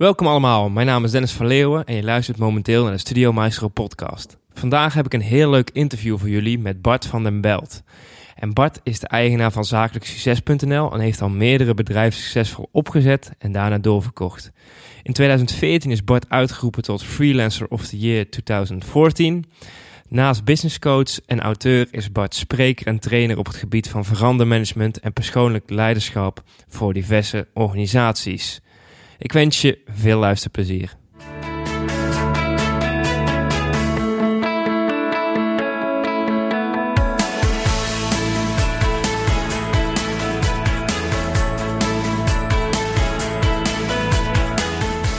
Welkom allemaal, mijn naam is Dennis van Leeuwen en je luistert momenteel naar de Studio Maestro podcast. Vandaag heb ik een heel leuk interview voor jullie met Bart van den Belt. En Bart is de eigenaar van zakelijksucces.nl en heeft al meerdere bedrijven succesvol opgezet en daarna doorverkocht. In 2014 is Bart uitgeroepen tot Freelancer of the Year 2014. Naast business coach en auteur is Bart spreker en trainer op het gebied van verandermanagement en persoonlijk leiderschap voor diverse organisaties. Ik wens je veel luisterplezier.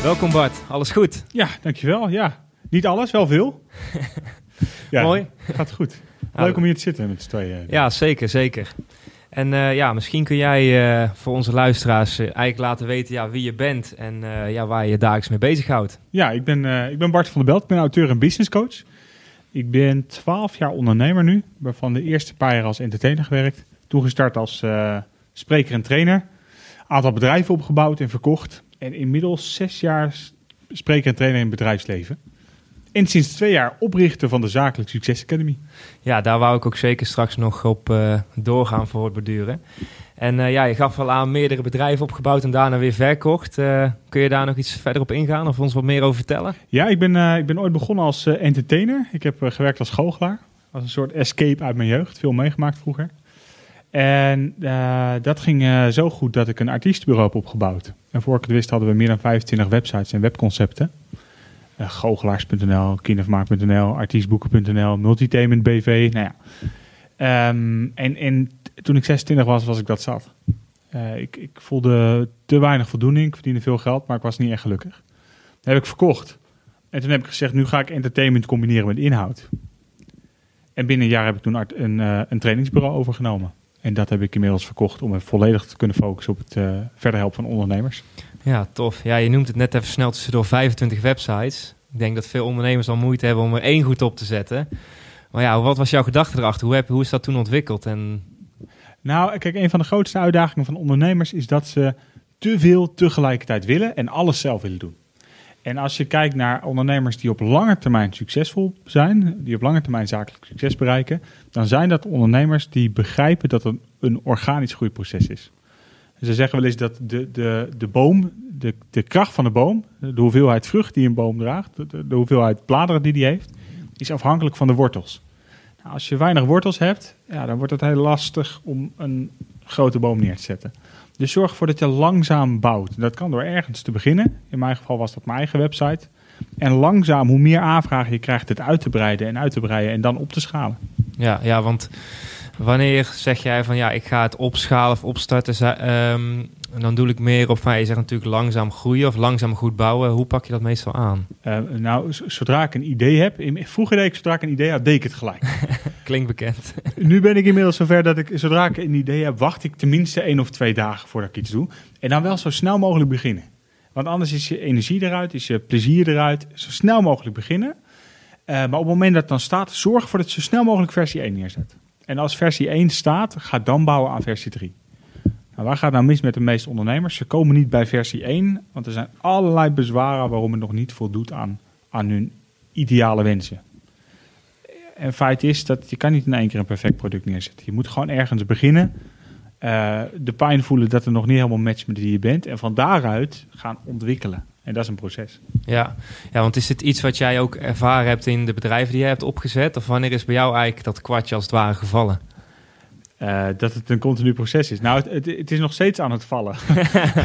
Welkom Bart, alles goed? Ja, dankjewel. Ja, niet alles, wel veel. ja, Mooi. Gaat goed. Nou, Leuk om hier te zitten met z'n tweeën. Ja, zeker, zeker. En eh, ja, misschien kun jij eh, voor onze luisteraars eh, eigenlijk laten weten ja, wie je bent en ja, waar je je dagelijks mee bezighoudt. Ja, ik ben, ik ben Bart van der Belt. Ik ben auteur en business coach. Ik ben 12 jaar ondernemer nu, waarvan de eerste paar jaar als entertainer gewerkt. Toen gestart als spreker en trainer. Aantal bedrijven opgebouwd en verkocht. En inmiddels zes jaar spreker en trainer in het bedrijfsleven. En sinds twee jaar oprichter van de Zakelijk Succes Academy. Ja, daar wou ik ook zeker straks nog op eh, doorgaan voor het beduren. En eh, ja, je gaf al aan meerdere bedrijven opgebouwd en daarna weer verkocht. Eh, kun je daar nog iets verder op ingaan of ons wat meer over vertellen? Ja, ik ben, ik ben ooit begonnen als entertainer. Ik heb gewerkt als goochelaar. Als een soort escape uit mijn jeugd. Veel meegemaakt vroeger. En dat ging zo goed dat ik een artiestenbureau heb opgebouwd. En voor ik het wist hadden we meer dan 25 websites en webconcepten. Eh, goochelaars.nl, artiestboeken.nl, Multitainment BV. Nou ja. Ehm, en, en toen ik 26 was, was ik dat zat. Eh, ik, ik voelde te weinig voldoening. Ik verdiende veel geld, maar ik was niet echt gelukkig. Dat heb ik verkocht. En toen heb ik gezegd, nu ga ik entertainment combineren met inhoud. En binnen een jaar heb ik toen een, eh, een trainingsbureau overgenomen. En dat heb ik inmiddels verkocht om me volledig te kunnen focussen op het verder helpen van ondernemers. Ja, tof. Ja, je noemt het net even snel tussendoor 25 websites. Ik denk dat veel ondernemers al moeite hebben om er één goed op te zetten. Maar ja, wat was jouw gedachte erachter? Hoe, heb, hoe is dat toen ontwikkeld? En Nou, kijk, een van de grootste uitdagingen van ondernemers is dat ze te veel tegelijkertijd willen en alles zelf willen doen. En als je kijkt naar ondernemers die op lange termijn succesvol zijn, die op lange termijn zakelijk succes bereiken, dan zijn dat ondernemers die begrijpen dat het een organisch groeiproces is. Ze zeggen wel eens dat de, de, de boom, de, de kracht van de boom, de hoeveelheid vrucht die een boom draagt, de, de hoeveelheid bladeren die die heeft, is afhankelijk van de wortels. Nou, als je weinig wortels hebt, ja, dan wordt het heel lastig om een grote boom neer te zetten. Dus zorg ervoor dat je langzaam bouwt. Dat kan door ergens te beginnen. In mijn geval was dat mijn eigen website. En langzaam, hoe meer aanvragen je krijgt, het uit te breiden en uit te breiden en dan op te schalen. ja, ja, want wanneer zeg jij van ja, ik ga het opschalen of opstarten? En dan doe ik meer op van, je zegt natuurlijk langzaam groeien of langzaam goed bouwen. Hoe pak je dat meestal aan? Eh, nou, zodra ik een idee heb, in, vroeger deed ik zodra ik een idee had, deed ik het gelijk. Klinkt bekend. nu ben ik inmiddels zover dat ik, zodra ik een idee heb, wacht ik tenminste één of twee dagen voordat ik iets doe. En dan wel zo snel mogelijk beginnen. Want anders is je energie eruit, is je plezier eruit. Zo snel mogelijk beginnen. Eh, maar op het moment dat het dan staat, zorg ervoor dat je zo snel mogelijk versie 1 neerzet. En als versie 1 staat, ga dan bouwen aan versie 3. Nou, waar gaat nou mis met de meeste ondernemers? Ze komen niet bij versie 1, want er zijn allerlei bezwaren waarom het nog niet voldoet aan, aan hun ideale wensen. En feit is dat je kan niet in één keer een perfect product neerzetten. Je moet gewoon ergens beginnen. eh, de pijn voelen dat er nog niet helemaal matcht met wie je bent. En van daaruit gaan ontwikkelen. En dat is een proces. Ja. ja, want is het iets wat jij ook ervaren hebt in de bedrijven die je hebt opgezet? Of wanneer is bij jou eigenlijk dat kwartje als het ware gevallen? Eh, dat het een continu proces is. Nou, het, het, het is nog steeds aan het vallen.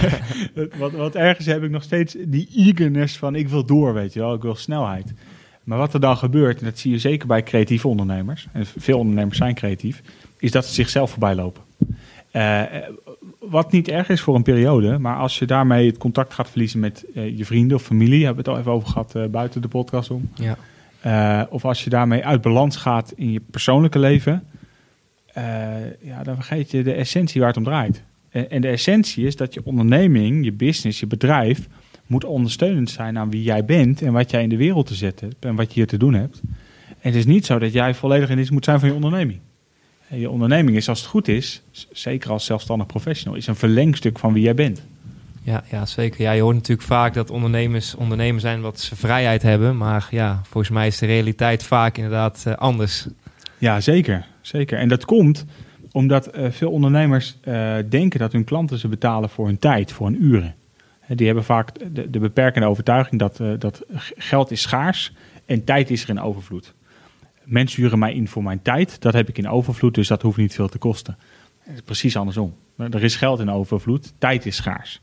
wat, wat ergens heb ik nog steeds die eagerness van ik wil door, weet je wel. Ik wil snelheid. Maar wat er dan gebeurt, en dat zie je zeker bij creatieve ondernemers. En veel ondernemers zijn creatief. Is dat ze zichzelf voorbij lopen. Eh, wat niet erg is voor een periode. Maar als je daarmee het contact gaat verliezen met eh, je vrienden of familie. Hebben we het al even over gehad eh, buiten de podcast om. Ja. Eh, of als je daarmee uit balans gaat in je persoonlijke leven, ja, dan vergeet je de essentie waar het om draait. En, en de essentie is dat je onderneming, je business, je bedrijf moet ondersteunend zijn aan wie jij bent en wat jij in de wereld te zetten hebt en wat je hier te doen hebt. En het is niet zo dat jij volledig in dienst moet zijn van je onderneming. Je onderneming is, als het goed is, zeker als zelfstandig professional, is een verlengstuk van wie jij bent. Ja, ja, zeker. Ja, je hoort natuurlijk vaak dat ondernemers ondernemers zijn wat ze vrijheid hebben. Maar ja, volgens mij is de realiteit vaak inderdaad uh, anders. Ja, zeker. zeker. En dat komt omdat uh, veel ondernemers uh, denken dat hun klanten ze betalen voor hun tijd, voor hun uren. Die hebben vaak de, de beperkende overtuiging dat, dat geld is schaars en tijd is er in overvloed. Mensen huren mij in voor mijn tijd, dat heb ik in overvloed, dus dat hoeft niet veel te kosten. Precies andersom. Er is geld in overvloed, tijd is schaars.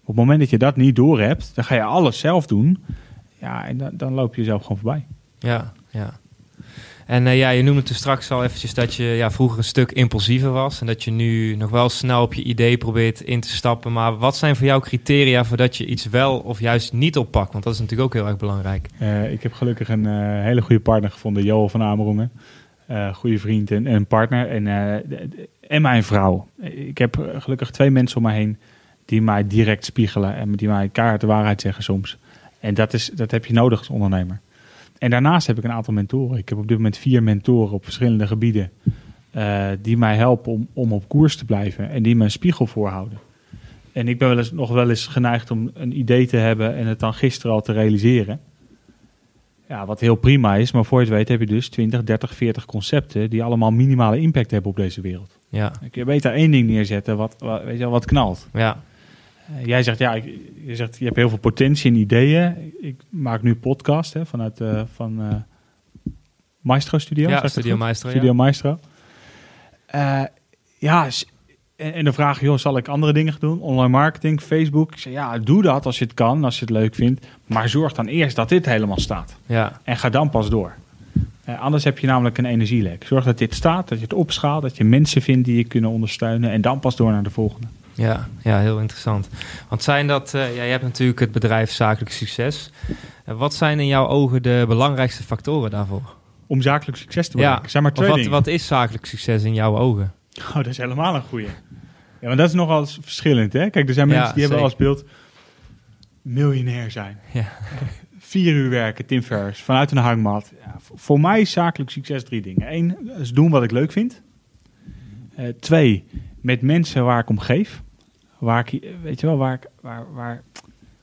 Op het moment dat je dat niet doorhebt, dan ga je alles zelf doen. Ja, en dan, dan loop je jezelf gewoon voorbij. Ja, ja. En uh, ja, je noemde het straks al eventjes dat je ja, vroeger een stuk impulsiever was. En dat je nu nog wel snel op je idee probeert in te stappen. Maar wat zijn voor jou criteria voordat je iets wel of juist niet oppakt? Want dat is natuurlijk ook heel erg belangrijk. Uh, ik heb gelukkig een uh, hele goede partner gevonden, Joel van Amerongen. goede vriend en, en partner. En, en mijn vrouw. Ik heb gelukkig twee mensen om me heen die mij direct spiegelen en die mij kaart de waarheid zeggen soms. En dat, is, dat heb je nodig als ondernemer. En daarnaast heb ik een aantal mentoren. Ik heb op dit moment vier mentoren op verschillende gebieden. Uh, die mij helpen om, om op koers te blijven en die me een spiegel voorhouden. En ik ben wel eens, nog wel eens geneigd om een idee te hebben en het dan gisteren al te realiseren. Ja, wat heel prima is, maar voor je het weet heb je dus 20, 30, 40 concepten die allemaal minimale impact hebben op deze wereld. Ja. Je beter één ding neerzetten wat, wat, weet je wel, wat knalt. Ja. Uh, jij zegt, ja, je, zegt, je hebt heel veel potentie en ideeën. Ik maak nu podcast hè, vanuit uh, van uh, Maestro Studio. Ja, Studio Maestro. Studio ja. Maestro. ja, en, en de vraag, joh, zal ik andere dingen doen? Online marketing, Facebook. Ik zeg, ja, doe dat als je het kan, als je het leuk vindt. Maar zorg dan eerst dat dit helemaal staat. Ja. En ga dan pas door. Uh, anders heb je namelijk een energielek. Zorg dat dit staat, dat je het opschaalt, dat je mensen vindt die je kunnen ondersteunen. En dan pas door naar de volgende. Ja, ja heel interessant. Want zijn dat, uh, ja, je hebt natuurlijk het bedrijf Zakelijk Succes. Uh, wat zijn in jouw ogen de belangrijkste factoren daarvoor? Om zakelijk succes te bereiken? Ja, zijn maar twee wat, wat is zakelijk succes in jouw ogen? Oh, dat is helemaal een goeie. Ja, maar dat is nogal verschillend, hè? Kijk, er zijn mensen Ja, die hebben als beeld miljonair zijn. Ja. Vier uur werken, Tim Ferriss, vanuit een hangmat. Ja, voor- mij is zakelijk succes drie dingen. Eén, is doen wat ik leuk vind. Eh, twee, met mensen waar ik om geef. Waar ik, weet je wel, waar ik, waar, waar,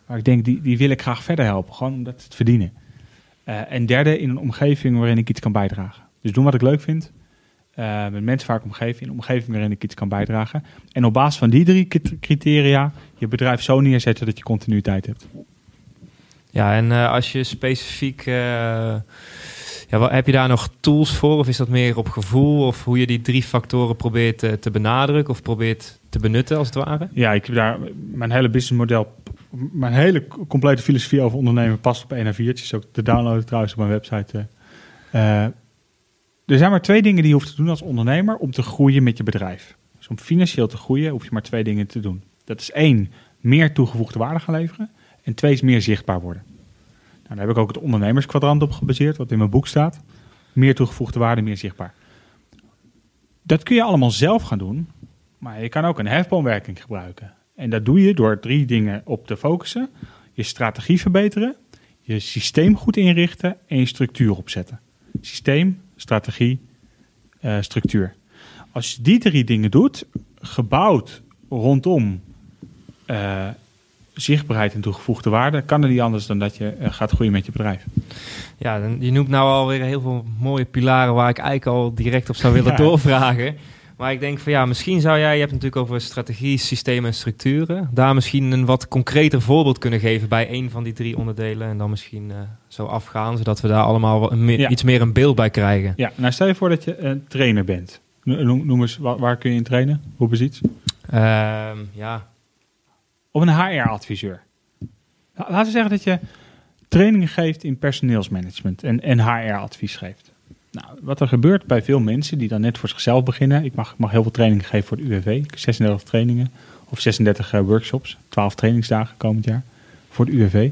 waar ik denk, die, die wil ik graag verder helpen. Gewoon omdat ze het verdienen. Eh, en derde, in een omgeving waarin ik iets kan bijdragen. Dus doen wat ik leuk vind. eh, met mensen waar ik. In een omgeving waarin ik iets kan bijdragen. En op basis van die drie crit- criteria je bedrijf zo neerzetten dat je continuïteit hebt. Ja, en eh, als je specifiek... eh, ja, wat, heb je daar nog tools voor? Of is dat meer op gevoel? Of hoe je die drie factoren probeert te, te benadrukken? Of probeert te benutten, als het ware? Ja, ik heb daar mijn hele businessmodel, mijn hele complete filosofie over ondernemen past op 1 A4'tjes. Ook te downloaden trouwens op mijn website. eh. Eh, er zijn maar twee dingen die je hoeft te doen als ondernemer om te groeien met je bedrijf. Dus om financieel te groeien hoef je maar twee dingen te doen. Dat is één, meer toegevoegde waarde gaan leveren. En twee is meer zichtbaar worden. Nou, daar heb ik ook het ondernemerskwadrant op gebaseerd, wat in mijn boek staat. Meer toegevoegde waarde, meer zichtbaar. Dat kun je allemaal zelf gaan doen, maar je kan ook een hefboomwerking gebruiken. En dat doe je door drie dingen op te focussen. Je strategie verbeteren, je systeem goed inrichten en je structuur opzetten. Systeem, strategie, eh, structuur. Als je die drie dingen doet, gebouwd rondom eh, zichtbaarheid en toegevoegde waarde, kan er niet anders dan dat je eh, gaat groeien met je bedrijf. Ja, je noemt nou alweer heel veel mooie pilaren waar ik eigenlijk al direct op zou willen Ja. doorvragen. Maar ik denk van ja, misschien zou jij, je hebt natuurlijk over strategie, systemen en structuren. Daar misschien een wat concreter voorbeeld kunnen geven bij een van die drie onderdelen. En dan misschien eh, zo afgaan, zodat we daar allemaal me- Ja. iets meer een beeld bij krijgen. Ja, nou stel je voor dat je een trainer bent. No- Noem, noem eens, waar, waar kun je in trainen? Hoe precies? Ehm, ja, Of een HR-adviseur. Laten we zeggen dat je trainingen geeft in personeelsmanagement en, en HR-advies geeft. Nou, wat er gebeurt bij veel mensen die dan net voor zichzelf beginnen. Ik mag, mag heel veel trainingen geven voor de UWV. Ik heb 36 trainingen of 36 eh, workshops. 12 trainingsdagen komend jaar voor de UWV.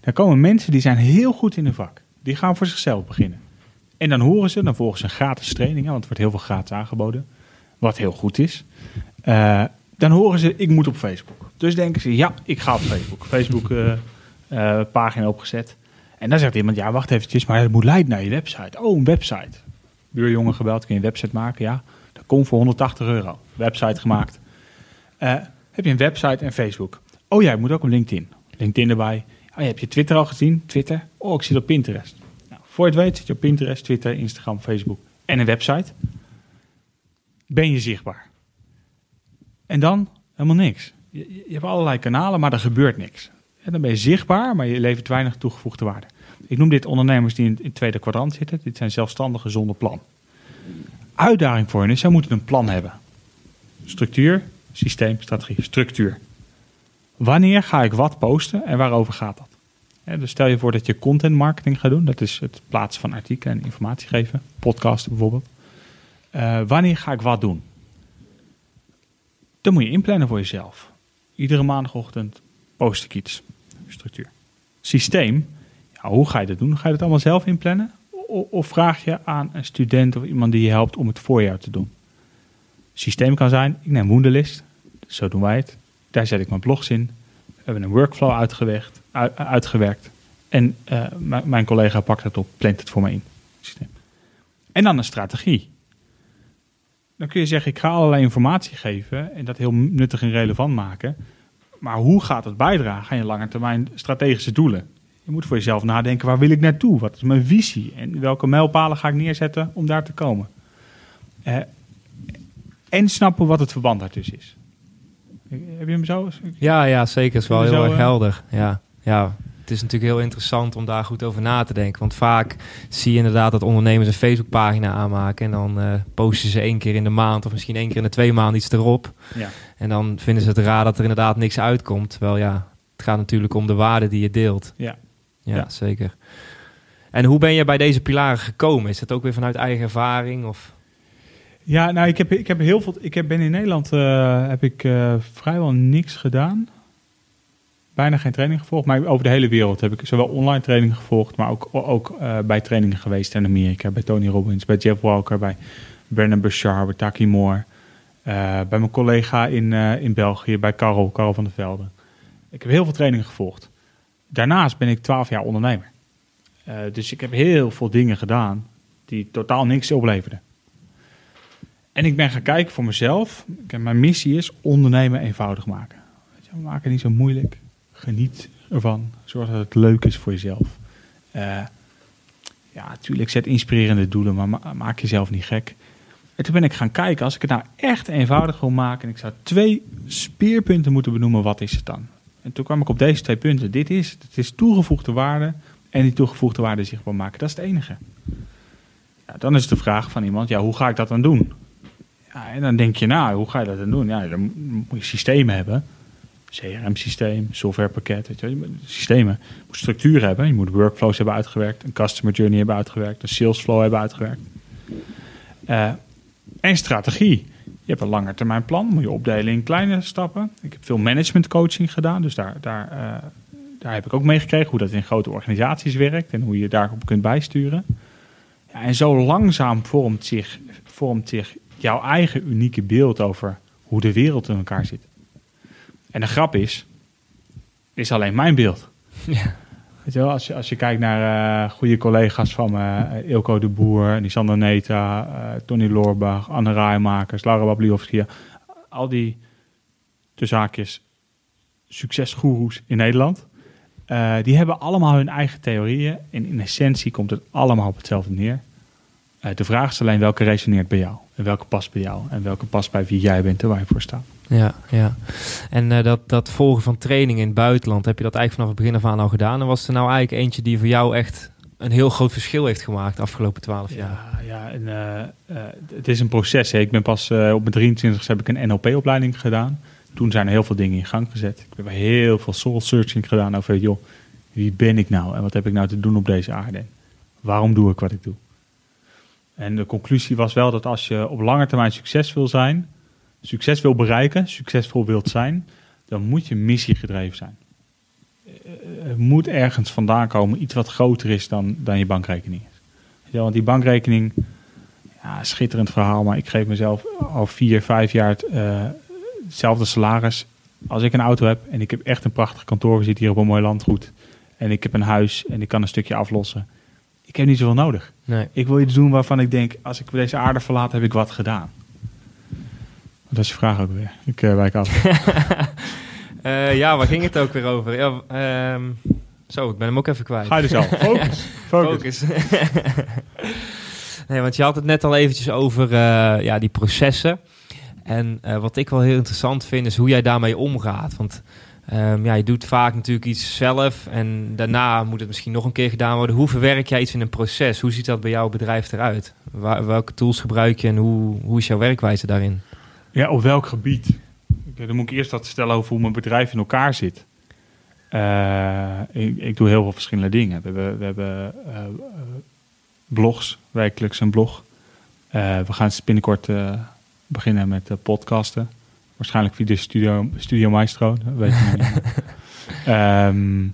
Dan komen mensen die zijn heel goed in hun vak. Die gaan voor zichzelf beginnen. En dan horen ze, dan volgen ze een gratis training, want er wordt heel veel gratis aangeboden. Wat heel goed is. Eh, dan horen ze, ik moet op Facebook. Dus denken ze, ja, ik ga op Facebook. Facebook eh, eh, pagina opgezet. En dan zegt iemand, ja, wacht eventjes, maar het moet leiden naar je website. Oh, een website. Buurjongen gebeld, kun je een website maken? Ja, dat komt voor 180 euro. Website gemaakt. Eh, heb je een website en Facebook. Oh ja, ik moet ook op LinkedIn. LinkedIn erbij. Oh, je hebt je Twitter al gezien? Twitter? Oh, ik zit op Pinterest. Nou, voor je het weet zit je op Pinterest, Twitter, Instagram, Facebook en een website. Ben je zichtbaar. En dan helemaal niks. Je, hebt allerlei kanalen, maar er gebeurt niks. En dan ben je zichtbaar, maar je levert weinig toegevoegde waarde. Ik noem dit ondernemers die in, het tweede kwadrant zitten. Dit zijn zelfstandigen zonder plan. Uitdaging voor hen is, zij moeten een plan hebben. Structuur, systeem, strategie, structuur. Wanneer ga ik wat posten en waarover gaat dat? Dus stel je voor dat je content marketing gaat doen. Dat is het plaatsen van artikelen en informatie geven. Podcasten bijvoorbeeld. Uh, wanneer ga ik wat doen? Dan moet je inplannen voor jezelf. Iedere maandagochtend post ik iets. Structuur. Systeem. Hoe ga je dat doen? Ga je dat allemaal zelf inplannen? Of vraag je aan een student of iemand die je helpt om het voor jou te doen? Systeem kan zijn, ik neem Wunderlist. Zo doen wij het. Daar zet ik mijn blogs in. We hebben een workflow uitgewerkt. uitgewerkt. En uh, mijn collega pakt het op, plant het voor me in. Systeem. En dan een strategie. Dan kun je zeggen, ik ga allerlei informatie geven en dat heel nuttig en relevant maken. Maar hoe gaat het bijdragen aan je lange termijn strategische doelen? Je moet voor jezelf nadenken, waar wil ik naartoe? Wat is mijn visie? En welke mijlpalen ga ik neerzetten om daar te komen? Uh, en snappen wat het verband daartussen is. Heb je hem zo? Ja, ja zeker. Het is wel heel erg eh, helder. Ja, ja het is natuurlijk heel interessant om daar goed over na te denken. Want vaak zie je inderdaad dat ondernemers een Facebookpagina aanmaken. En dan uh, posten ze één keer in de maand of misschien één keer in de twee maanden iets erop. Ja. En dan vinden ze het raar dat er inderdaad niks uitkomt. Terwijl ja, het gaat natuurlijk om de waarde die je deelt. Ja, ja, zeker. En hoe ben je bij deze pilaren gekomen? Is dat ook weer vanuit eigen ervaring? Of? Ja, nou, ik heb, ik heb heel veel. Ik heb, ben in Nederland uh, heb ik uh, vrijwel niks gedaan bijna geen training gevolgd. Maar over de hele wereld heb ik zowel online trainingen gevolgd, maar ook, ook uh, bij trainingen geweest in Amerika. Bij Tony Robbins, bij Jeff Walker, bij Bernard Bouchard, bij Taki Moore. Uh, bij mijn collega in, uh, in België, bij Karel, Karel van der Velde. Ik heb heel veel trainingen gevolgd. Daarnaast ben ik twaalf jaar ondernemer. dus ik heb heel veel dingen gedaan die totaal niks opleverden. En ik ben gaan kijken voor mezelf. Mijn missie is ondernemen eenvoudig maken. We maken niet zo moeilijk. Geniet ervan. Zorg dat het leuk is voor jezelf. Uh, ja, natuurlijk, zet inspirerende doelen, maar maak jezelf niet gek. En toen ben ik gaan kijken, als ik het nou echt eenvoudig wil maken... en ik zou twee speerpunten moeten benoemen, wat is het dan? En toen kwam ik op deze twee punten. Dit is het. is toegevoegde waarde en die toegevoegde waarde zichtbaar maken. Dat is het enige. Ja, dan is de vraag van iemand, ja, hoe ga ik dat dan doen? Ja, en dan denk je, nou, hoe ga je dat dan doen? Ja, dan moet je systemen hebben. CRM-systeem, softwarepakket, weet je, systemen. Je moet structuur hebben, je moet workflows hebben uitgewerkt, een customer journey hebben uitgewerkt, een sales flow hebben uitgewerkt. Uh, en strategie. Je hebt een lange termijn plan, moet je opdelen in kleine stappen. Ik heb veel management coaching gedaan, dus daar, daar, uh, daar heb ik ook meegekregen hoe dat in grote organisaties werkt en hoe je daarop kunt bijsturen. Ja, en zo langzaam vormt zich, vormt zich jouw eigen unieke beeld over hoe de wereld in elkaar zit. En de grap is, is alleen mijn beeld. Ja. Weet je wel, als je, als je kijkt naar uh, goede collega's van me, uh, Ilko de Boer, Nisander Neta, uh, Tony Loorbach, Anne Rijmakers, Laura Babliovski, al die de zaakjes succesgoeroes in Nederland, die hebben allemaal hun eigen theorieën. En in essentie komt het allemaal op hetzelfde neer. de vraag is alleen welke resoneert bij jou. En welke past bij jou. En welke past bij wie jij bent en waar je voor staat. Ja, ja. En uh, dat, dat volgen van training in het buitenland, heb je dat eigenlijk vanaf het begin af aan al gedaan? En was er nou eigenlijk eentje die voor jou echt een heel groot verschil heeft gemaakt de afgelopen twaalf jaar? Ja, ja en, uh, uh, het is een proces. Hè. Ik ben pas op mijn 23 heb ik een NLP-opleiding gedaan. Toen zijn er heel veel dingen in gang gezet. Ik heb heel veel soul searching gedaan over, joh, wie ben ik nou? En wat heb ik nou te doen op deze aarde? Waarom doe ik wat ik doe? En de conclusie was wel dat als je op lange termijn succes wil zijn, succes wil bereiken, succesvol wilt zijn, dan moet je missiegedreven zijn. Er moet ergens vandaan komen, iets wat groter is dan, dan je bankrekening. Ja, want die bankrekening, ja, schitterend verhaal, maar ik geef mezelf al vier, vijf jaar uh, hetzelfde salaris. Als ik een auto heb en ik heb echt een prachtig kantoor, we zitten hier op een mooi landgoed. En ik heb een huis en ik kan een stukje aflossen. Ik heb niet zoveel nodig. Nee. Ik wil iets doen waarvan ik denk, als ik deze aarde verlaat, heb ik wat gedaan. Dat is je vraag ook weer. Ik uh, wijk af. Eh, ja, waar ging het ook weer over? Ja, ehm, zo, ik ben hem ook even kwijt. Ga je dus al. Focus. Focus. Focus. nee, want je had het net al eventjes over eh, ja, die processen. En eh, wat ik wel heel interessant vind, is hoe jij daarmee omgaat. Want ehm, ja, je doet vaak natuurlijk iets zelf en daarna moet het misschien nog een keer gedaan worden. Hoe verwerk jij iets in een proces? Hoe ziet dat bij jouw bedrijf eruit? Welke tools gebruik je en hoe, hoe is jouw werkwijze daarin? Ja, op welk gebied? Oké, dan moet ik eerst wat stellen over hoe mijn bedrijf in elkaar zit. Eh, ik, ik doe heel veel verschillende dingen. We hebben, we hebben eh, eh, blogs, wekelijks een blog. Eh, we gaan binnenkort eh, beginnen met eh, podcasten. Waarschijnlijk via de Studio, Studio Maestro. Dat weet ik niet. Ehm,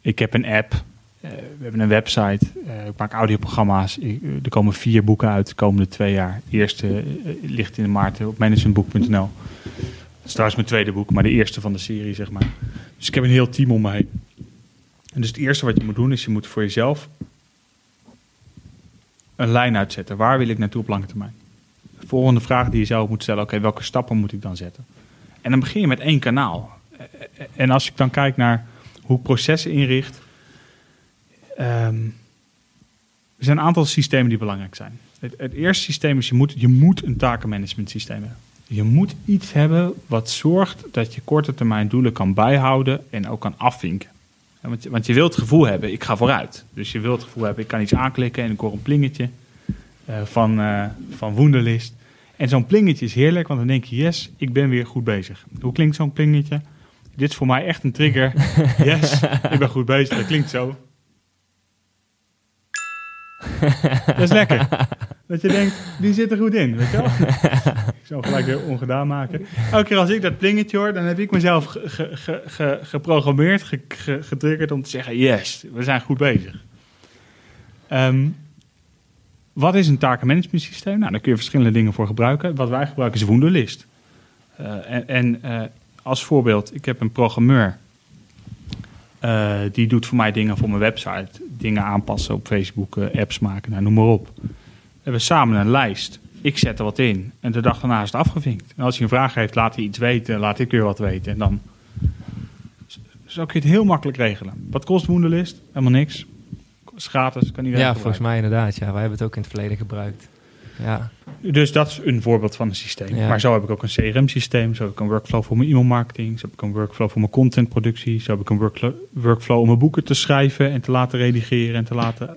ik heb een app. Eh, we hebben een website. Eh, ik maak audioprogramma's. Ik- er komen vier boeken uit de komende twee jaar. De eerste eh, ligt in maart op managementboek.nl. Dat is trouwens mijn tweede boek, maar de eerste van de serie, zeg maar. Dus ik heb een heel team om me heen. En dus het eerste wat je moet doen, is je moet voor jezelf een lijn uitzetten. Waar wil ik naartoe op lange termijn? De volgende vraag die je zelf moet stellen, oké, welke stappen moet ik dan zetten? En dan begin je met één kanaal. En als ik dan kijk naar hoe ik processen inricht, ehm, er zijn een aantal systemen die belangrijk zijn. Het, eerste systeem is, je moet, je moet een takenmanagement systeem hebben. Je moet iets hebben wat zorgt dat je korte termijn doelen kan bijhouden en ook kan afvinken. Want, je- want je wilt het gevoel hebben, ik ga vooruit. Dus je wilt het gevoel hebben, ik kan iets aanklikken en ik hoor een plingetje van, eh van Wunderlist. En zo'n plingetje is heerlijk, want dan denk je, yes, ik ben weer goed bezig. Hoe klinkt zo'n plingetje? Dit is voor mij echt een trigger. Yes, ik ben goed bezig. Dat klinkt zo. Dat is lekker. Dat je denkt, die zit er goed in, weet je wel? Ik zal gelijk weer ongedaan maken. Elke keer als ik dat plingetje hoor, dan heb ik mezelf ge- ge- ge- ge- geprogrammeerd, ge- ge- getriggerd om te zeggen, yes, we zijn goed bezig. Ehm, wat is een takenmanagement systeem? Nou, daar kun je verschillende dingen voor gebruiken. Wat wij gebruiken is Wunderlist. Eh, en eh, als voorbeeld, ik heb een programmeur. eh, die doet voor mij dingen voor mijn website. Dingen aanpassen op Facebook, apps maken, nou, noem maar op. We hebben samen een lijst. Ik zet er wat in. En de dag daarna is het afgevinkt. En als hij een vraag heeft, laat hij iets weten. Laat ik weer wat weten. En dan zo kun je het heel makkelijk regelen. Wat kost Wunderlist? Helemaal niks. Is gratis, kan iedereen Ja, volgens mij inderdaad. Ja, wij hebben het ook in het verleden gebruikt. Ja, Dus dat is een voorbeeld van een systeem. Ja. Maar zo heb ik ook een CRM-systeem. Zo heb ik een workflow voor mijn e-mailmarketing. Zo heb ik een workflow voor mijn contentproductie. Zo heb ik een workflow, workflow om mijn boeken te schrijven en te laten redigeren en te laten.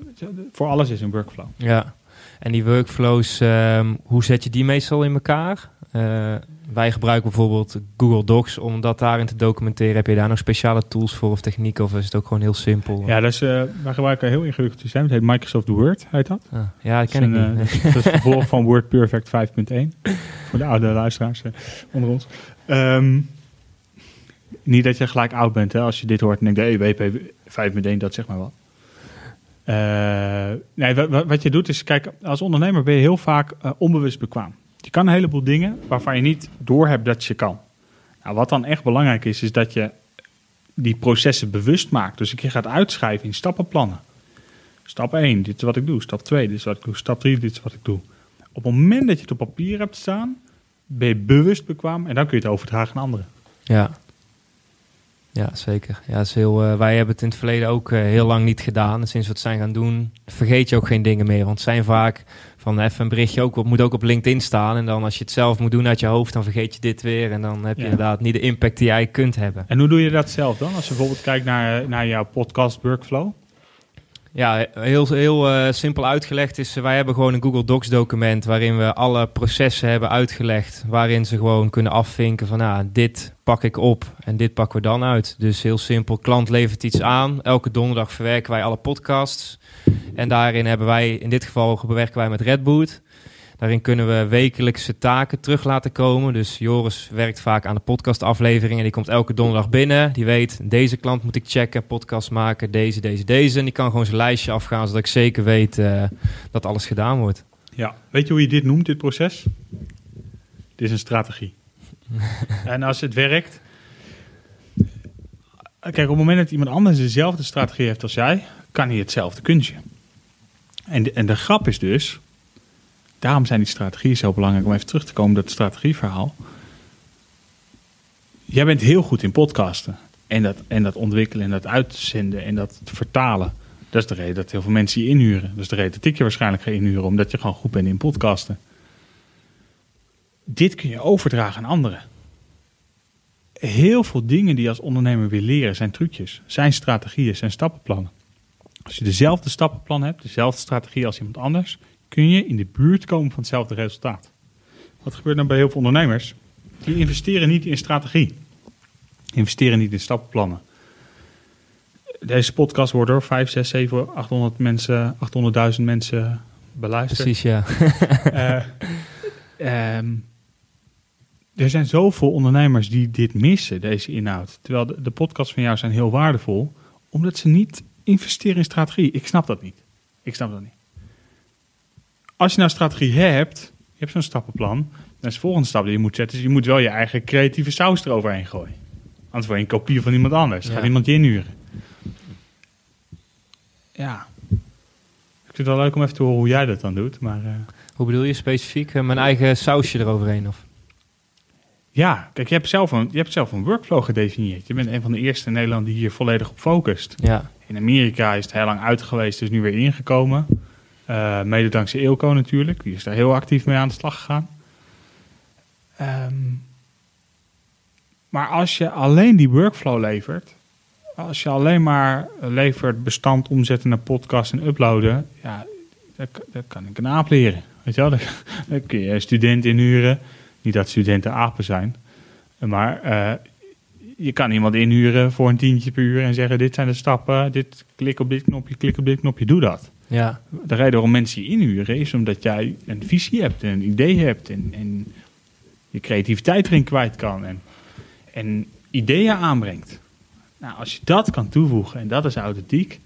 Voor alles is een workflow. ja. En die workflows, ehm, hoe zet je die meestal in elkaar? Eh, wij gebruiken bijvoorbeeld Google Docs om dat daarin te documenteren. Heb je daar nog speciale tools voor of technieken? Of is het ook gewoon heel simpel? Ja, dus eh, wij gebruiken een heel ingewikkeld systeem. Het heet Microsoft Word, heet dat. Ah, ja, dat ken Dat ik is een, niet. eh, dat is het vervolg van Word Perfect 5.1. Voor de oude luisteraars onder ons. Ehm, niet dat je gelijk oud bent hè, als je dit hoort en denkt, hey, WP 5.1, dat zeg maar wat. Nee, wa- wa- wat je doet is, kijk, als ondernemer ben je heel vaak onbewust bekwaam. Je kan een heleboel dingen waarvan je niet doorhebt dat je kan. Nou, wat dan echt belangrijk is, is dat je die processen bewust maakt. Dus je gaat uitschrijven in stappenplannen. Stap 1, dit is wat ik doe. Stap 2, dit is wat ik doe. Stap 3, dit is wat ik doe. Op het moment dat je het op papier hebt staan, ben je bewust bekwaam en dan kun je het overdragen aan anderen. Ja. Ja, zeker. Ja, is heel, eh, wij hebben het in het verleden ook eh, heel lang niet gedaan. En sinds we het zijn gaan doen, vergeet je ook geen dingen meer. Want het zijn vaak van even een berichtje ook, wat moet ook op LinkedIn staan. En dan als je het zelf moet doen uit je hoofd, dan vergeet je dit weer. En dan heb je Ja. inderdaad niet de impact die jij kunt hebben. En hoe doe je dat zelf dan? Als je bijvoorbeeld kijkt naar, naar jouw podcast workflow. Ja, heel, heel eh, simpel uitgelegd is, wij hebben gewoon een Google Docs document waarin we alle processen hebben uitgelegd. Waarin ze gewoon kunnen afvinken van, nou, dit pak ik op en dit pakken we dan uit. Dus heel simpel, klant levert iets aan. Elke donderdag verwerken wij alle podcasts. En daarin hebben wij, in dit geval bewerken wij met Redboot. Daarin kunnen we wekelijkse taken terug laten komen. Dus Joris werkt vaak aan de podcastaflevering en die komt elke donderdag binnen. Die weet, deze klant moet ik checken, podcast maken, deze, deze, deze. En die kan gewoon zijn lijstje afgaan, zodat ik zeker weet eh, dat alles gedaan wordt. Ja. Weet je hoe je dit noemt, dit proces? Dit is een strategie. en als het werkt... Kijk, op het moment dat iemand anders dezelfde strategie heeft als jij, kan hij hetzelfde kunstje. En de, en de grap is dus, daarom zijn die strategieën zo belangrijk om even terug te komen op dat strategieverhaal. jij bent heel goed in podcasten. En dat, en dat ontwikkelen en dat uitzenden en dat vertalen. Dat is de reden dat heel veel mensen je inhuren. Dat is de reden dat ik je waarschijnlijk ga inhuren, omdat je gewoon goed bent in podcasten. Dit kun je overdragen aan anderen. Heel veel dingen die je als ondernemer wil leren zijn trucjes, zijn strategieën, zijn stappenplannen. Als je dezelfde stappenplan hebt, dezelfde strategie als iemand anders, kun je in de buurt komen van hetzelfde resultaat. Wat gebeurt dan bij heel veel ondernemers? Die investeren niet in strategie. Investeren niet in stappenplannen. Deze podcast wordt door 5, 6, 7, 800 mensen, 800.000 mensen beluisterd. Precies, ja. uh, um, er zijn zoveel ondernemers die dit missen, deze inhoud. Terwijl de, de podcasts van jou zijn heel waardevol, omdat ze niet investeren in strategie. Ik snap dat niet. Ik snap dat niet. Als je nou strategie hebt, je hebt zo'n stappenplan, dan is de volgende stap die je moet zetten, is je moet wel je eigen creatieve saus eroverheen gooien. Anders word je een kopie van iemand anders. Ja. Gaat iemand je inhuren. Ja. Ik vind het wel leuk om even te horen hoe jij dat dan doet. Maar, uh... Hoe bedoel je specifiek? mijn eigen sausje eroverheen? Of? Ja, kijk, je hebt, zelf een, je hebt zelf een workflow gedefinieerd. Je bent een van de eerste in Nederland die hier volledig op focust. Ja. In Amerika is het heel lang uit geweest, is nu weer ingekomen. Uh, mede dankzij Eelco natuurlijk. Die is daar heel actief mee aan de slag gegaan. Um, maar als je alleen die workflow levert, als je alleen maar levert bestand omzetten naar podcast en uploaden, ja, dat, kan ik een aap leren. Weet je wel, dan kun je een student inhuren. Niet dat studenten apen zijn, maar uh, je kan iemand inhuren voor een tientje per uur en zeggen: Dit zijn de stappen, dit, klik op dit knopje, klik op dit knopje, doe dat. Ja. De reden waarom mensen je inhuren is omdat jij een visie hebt, een idee hebt en, en je creativiteit erin kwijt kan. En, en ideeën aanbrengt. Nou, als je dat kan toevoegen en dat is authentiek,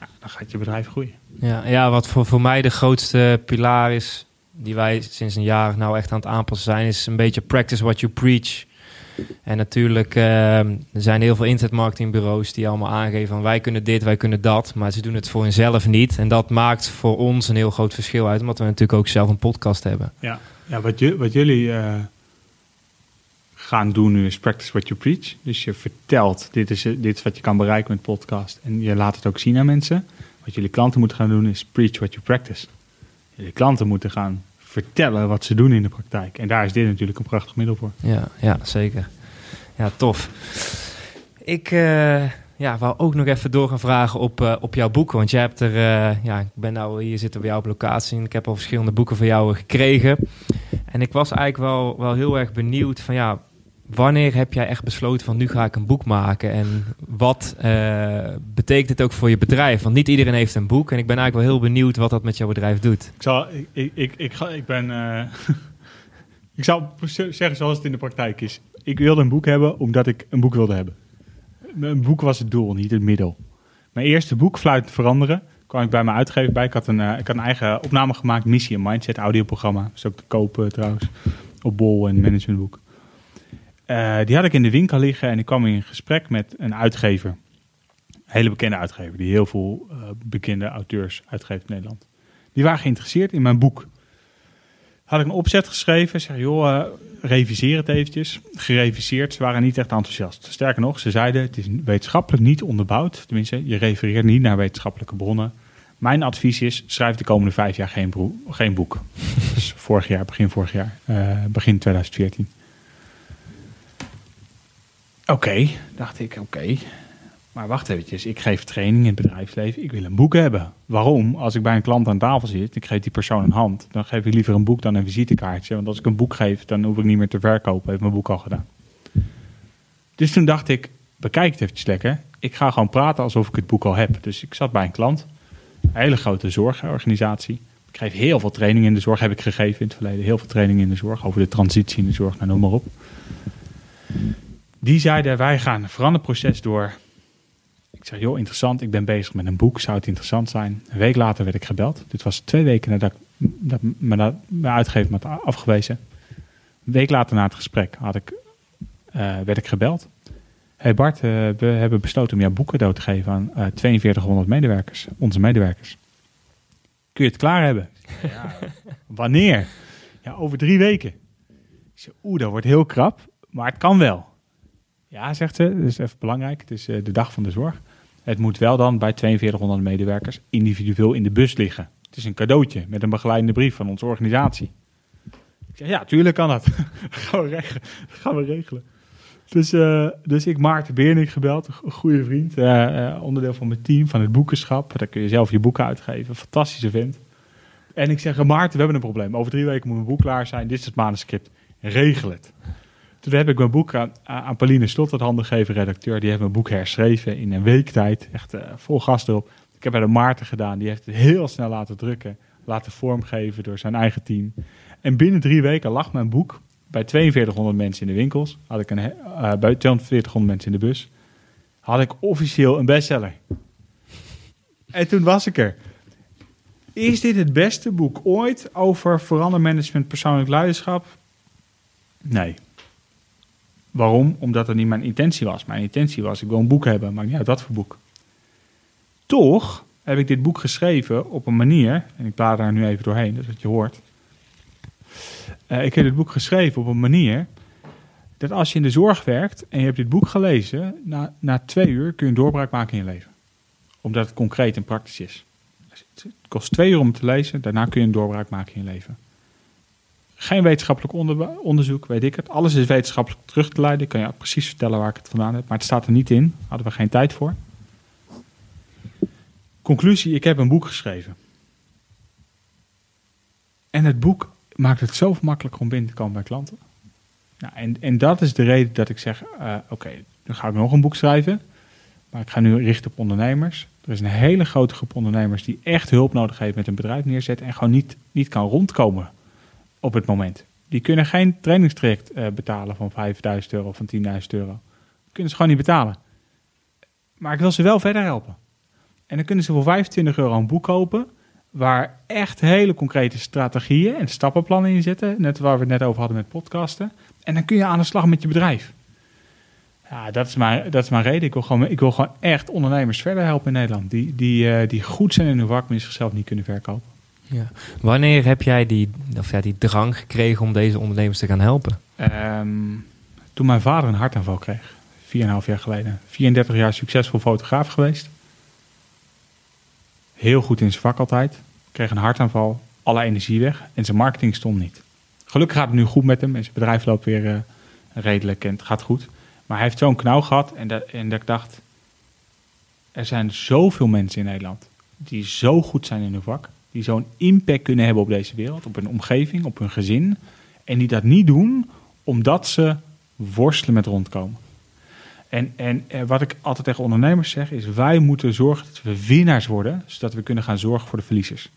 ja, dan gaat je bedrijf groeien. Ja, ja wat voor, voor mij de grootste pilaar is, die wij sinds een jaar nou echt aan het aanpassen zijn, is een beetje practice what you preach. En natuurlijk, uh, er zijn heel veel internetmarketingbureaus die allemaal aangeven van wij kunnen dit, wij kunnen dat, maar ze doen het voor hunzelf niet. En dat maakt voor ons een heel groot verschil uit, omdat we natuurlijk ook zelf een podcast hebben. Ja, ja wat, wat jullie uh, gaan doen nu is practice what you preach. Dus je vertelt, dit is, dit is wat je kan bereiken met podcast. En je laat het ook zien aan mensen. Wat jullie klanten moeten gaan doen is preach what you practice. Jullie klanten moeten gaan vertellen wat ze doen in de praktijk. En daar is dit natuurlijk een prachtig middel voor. Ja, ja zeker. Ja, tof. Ik uh, ja, wou ook nog even door gaan vragen op, uh, op jouw boeken. Want jij hebt er, uh, ja, ik ben nou hier zitten bij jou op locatie en ik heb al verschillende boeken van jou gekregen. En ik was eigenlijk wel, wel heel erg benieuwd van ja, wanneer heb jij echt besloten van nu ga ik een boek maken? En wat uh, betekent het ook voor je bedrijf? Want niet iedereen heeft een boek. En ik ben eigenlijk wel heel benieuwd wat dat met jouw bedrijf doet. Ik, zal, ik, ik, ik, ga, ik ben... Uh, ik zou zeggen zoals het in de praktijk is. Ik wilde een boek hebben omdat ik een boek wilde hebben. Een boek was het doel, niet het middel. Mijn eerste boek, Fluit Veranderen, kwam ik bij mijn uitgever bij. Ik had een, uh, ik had een eigen opname gemaakt, Missie en Mindset, audioprogramma. Dat is ook te kopen trouwens, op Bol en Managementboek. Uh, die had ik in de winkel liggen en ik kwam in gesprek met een uitgever. Hele bekende uitgever, die heel veel uh, bekende auteurs uitgeeft in Nederland. Die waren geïnteresseerd in mijn boek. Had ik een opzet geschreven, zeg joh, uh, reviseer het eventjes. Gereviseerd, ze waren niet echt enthousiast. Sterker nog, ze zeiden het is wetenschappelijk niet onderbouwd. Tenminste, je refereert niet naar wetenschappelijke bronnen. Mijn advies is, schrijf de komende vijf jaar geen, geen boek. dus vorig jaar, begin vorig jaar, begin 2014. Oké, dacht ik, oké. Maar wacht eventjes, ik geef training in het bedrijfsleven. Ik wil een boek hebben. Waarom? Als ik bij een klant aan tafel zit, ik geef die persoon een hand. Dan geef ik liever een boek dan een visitekaartje. Want als ik een boek geef, dan hoef ik niet meer te verkopen. Heeft mijn boek al gedaan. Dus toen dacht ik, bekijk het eventjes lekker. Ik ga gewoon praten alsof ik het boek al heb. Dus ik zat bij een klant. Een hele grote zorgorganisatie. Ik geef heel veel training in de zorg, heb ik gegeven in het verleden. Heel veel training in de zorg, over de transitie in de zorg, nou, noem maar op. Die zeiden, wij gaan een veranderproces door. Ik zeg, joh, interessant, ik ben bezig met een boek, zou het interessant zijn? Een week later werd ik gebeld. Dit was twee weken nadat ik dat, dat, mijn uitgever had afgewezen. Een week later na het gesprek had ik, uh, werd ik gebeld. hey Bart, uh, we hebben besloten om jouw boek cadeau te geven aan uh, 4200 medewerkers, onze medewerkers. Kun je het klaar hebben? Ja. Wanneer? Ja, over drie weken. Ik zeg, oeh, dat wordt heel krap, maar het kan wel. Ja, zegt ze, dat is even belangrijk. Het is eh, de dag van de zorg. Het moet wel dan bij 4200 medewerkers individueel in de bus liggen. Het is een cadeautje met een begeleidende brief van onze organisatie. Ik zeg, ja, tuurlijk kan dat. gaan we regelen. Gaan we regelen. Dus, uh, dus ik Maarten Beerning gebeld, een goede vriend, uh, onderdeel van mijn team, van het boekenschap. Daar kun je zelf je boeken uitgeven, fantastische vent. En ik zeg, Maarten, we hebben een probleem. Over drie weken moet mijn boek klaar zijn, dit is het manuscript, regel het. Toen heb ik mijn boek aan, Pauline Slot, het handen gegeven, redacteur. Die heeft mijn boek herschreven in een week tijd, echt vol gas erop. Ik heb bij de Maarten gedaan, die heeft het heel snel laten drukken, laten vormgeven door zijn eigen team. En binnen drie weken lag mijn boek bij 4200 mensen in de winkels, had ik een, uh, bij 4200 mensen in de bus, had ik officieel een bestseller. En toen was ik er. Is dit het beste boek ooit over verandermanagement, persoonlijk leiderschap? Nee. Waarom? Omdat dat niet mijn intentie was. Mijn intentie was, ik wil een boek hebben, maar niet uit wat voor boek. Toch heb ik dit boek geschreven op een manier, en ik plaat daar nu even doorheen, dat je hoort uh, ik heb dit boek geschreven op een manier dat als je in de zorg werkt en je hebt dit boek gelezen, na, na twee uur kun je een doorbraak maken in je leven. Omdat het concreet en praktisch is. Het kost twee uur om te lezen, daarna kun je een doorbraak maken in je leven. Geen wetenschappelijk onder, onderzoek, weet ik het. Alles is wetenschappelijk terug te leiden. Ik kan je precies vertellen waar ik het vandaan heb. Maar het staat er niet in. Hadden we geen tijd voor. Conclusie, ik heb een boek geschreven. En het boek maakt het zo makkelijker om binnen te komen bij klanten. Nou, en, en dat is de reden dat ik zeg, uh, oké, nu ga ik nog een boek schrijven. Maar ik ga nu richten op ondernemers. Er is een hele grote groep ondernemers die echt hulp nodig heeft met een bedrijf neerzetten. En gewoon niet, niet kan rondkomen op het moment. Die kunnen geen trainingstraject uh, betalen van 5000 euro of van 10.000 euro. Kunnen ze gewoon niet betalen. Maar ik wil ze wel verder helpen. En dan kunnen ze voor 25 euro een boek kopen waar echt hele concrete strategieën en stappenplannen in zitten. Net waar we het net over hadden met podcasten. En dan kun je aan de slag met je bedrijf. Ja, dat is mijn, dat is mijn reden. Ik wil, gewoon, ik wil gewoon echt ondernemers verder helpen in Nederland. Die, die, uh, die goed zijn in hun vak, maar zichzelf niet kunnen verkopen. Ja. Wanneer heb jij die, of ja, die drang gekregen om deze ondernemers te gaan helpen? Um, toen mijn vader een hartaanval kreeg, 4,5 jaar geleden. 34 jaar succesvol fotograaf geweest heel goed in zijn vak altijd. Kreeg een hartaanval, alle energie weg en zijn marketing stond niet. Gelukkig gaat het nu goed met hem en zijn bedrijf loopt weer uh, redelijk en het gaat goed. Maar hij heeft zo'n knauw gehad en dat, en dat ik dacht, er zijn zoveel mensen in Nederland die zo goed zijn in hun vak, die zo'n impact kunnen hebben op deze wereld, op hun omgeving, op hun gezin, en die dat niet doen omdat ze worstelen met rondkomen. En, en, wat ik altijd tegen ondernemers zeg is: wij moeten zorgen dat we winnaars worden, zodat we kunnen gaan zorgen voor de verliezers.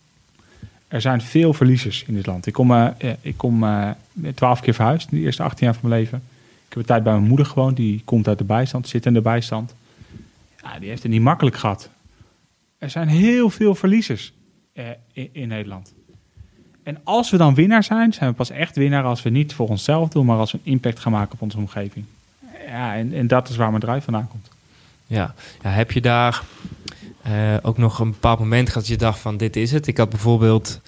Er zijn veel verliezers in dit land. Ik kom, uh, ik kom uh, twaalf keer verhuisd in de eerste 18 jaar van mijn leven. Ik heb een tijd bij mijn moeder gewoond, die komt uit de bijstand, zit in de bijstand. Ja, die heeft het niet makkelijk gehad. Er zijn heel veel verliezers uh, in, Nederland. En als we dan winnaar zijn, zijn we pas echt winnaar als we niet voor onszelf doen, maar als we een impact gaan maken op onze omgeving ja, en, en dat is waar mijn drive vandaan komt. Ja, ja heb je daar uh, ook nog een bepaald moment gehad dat je dacht van dit is het? Ik had bijvoorbeeld,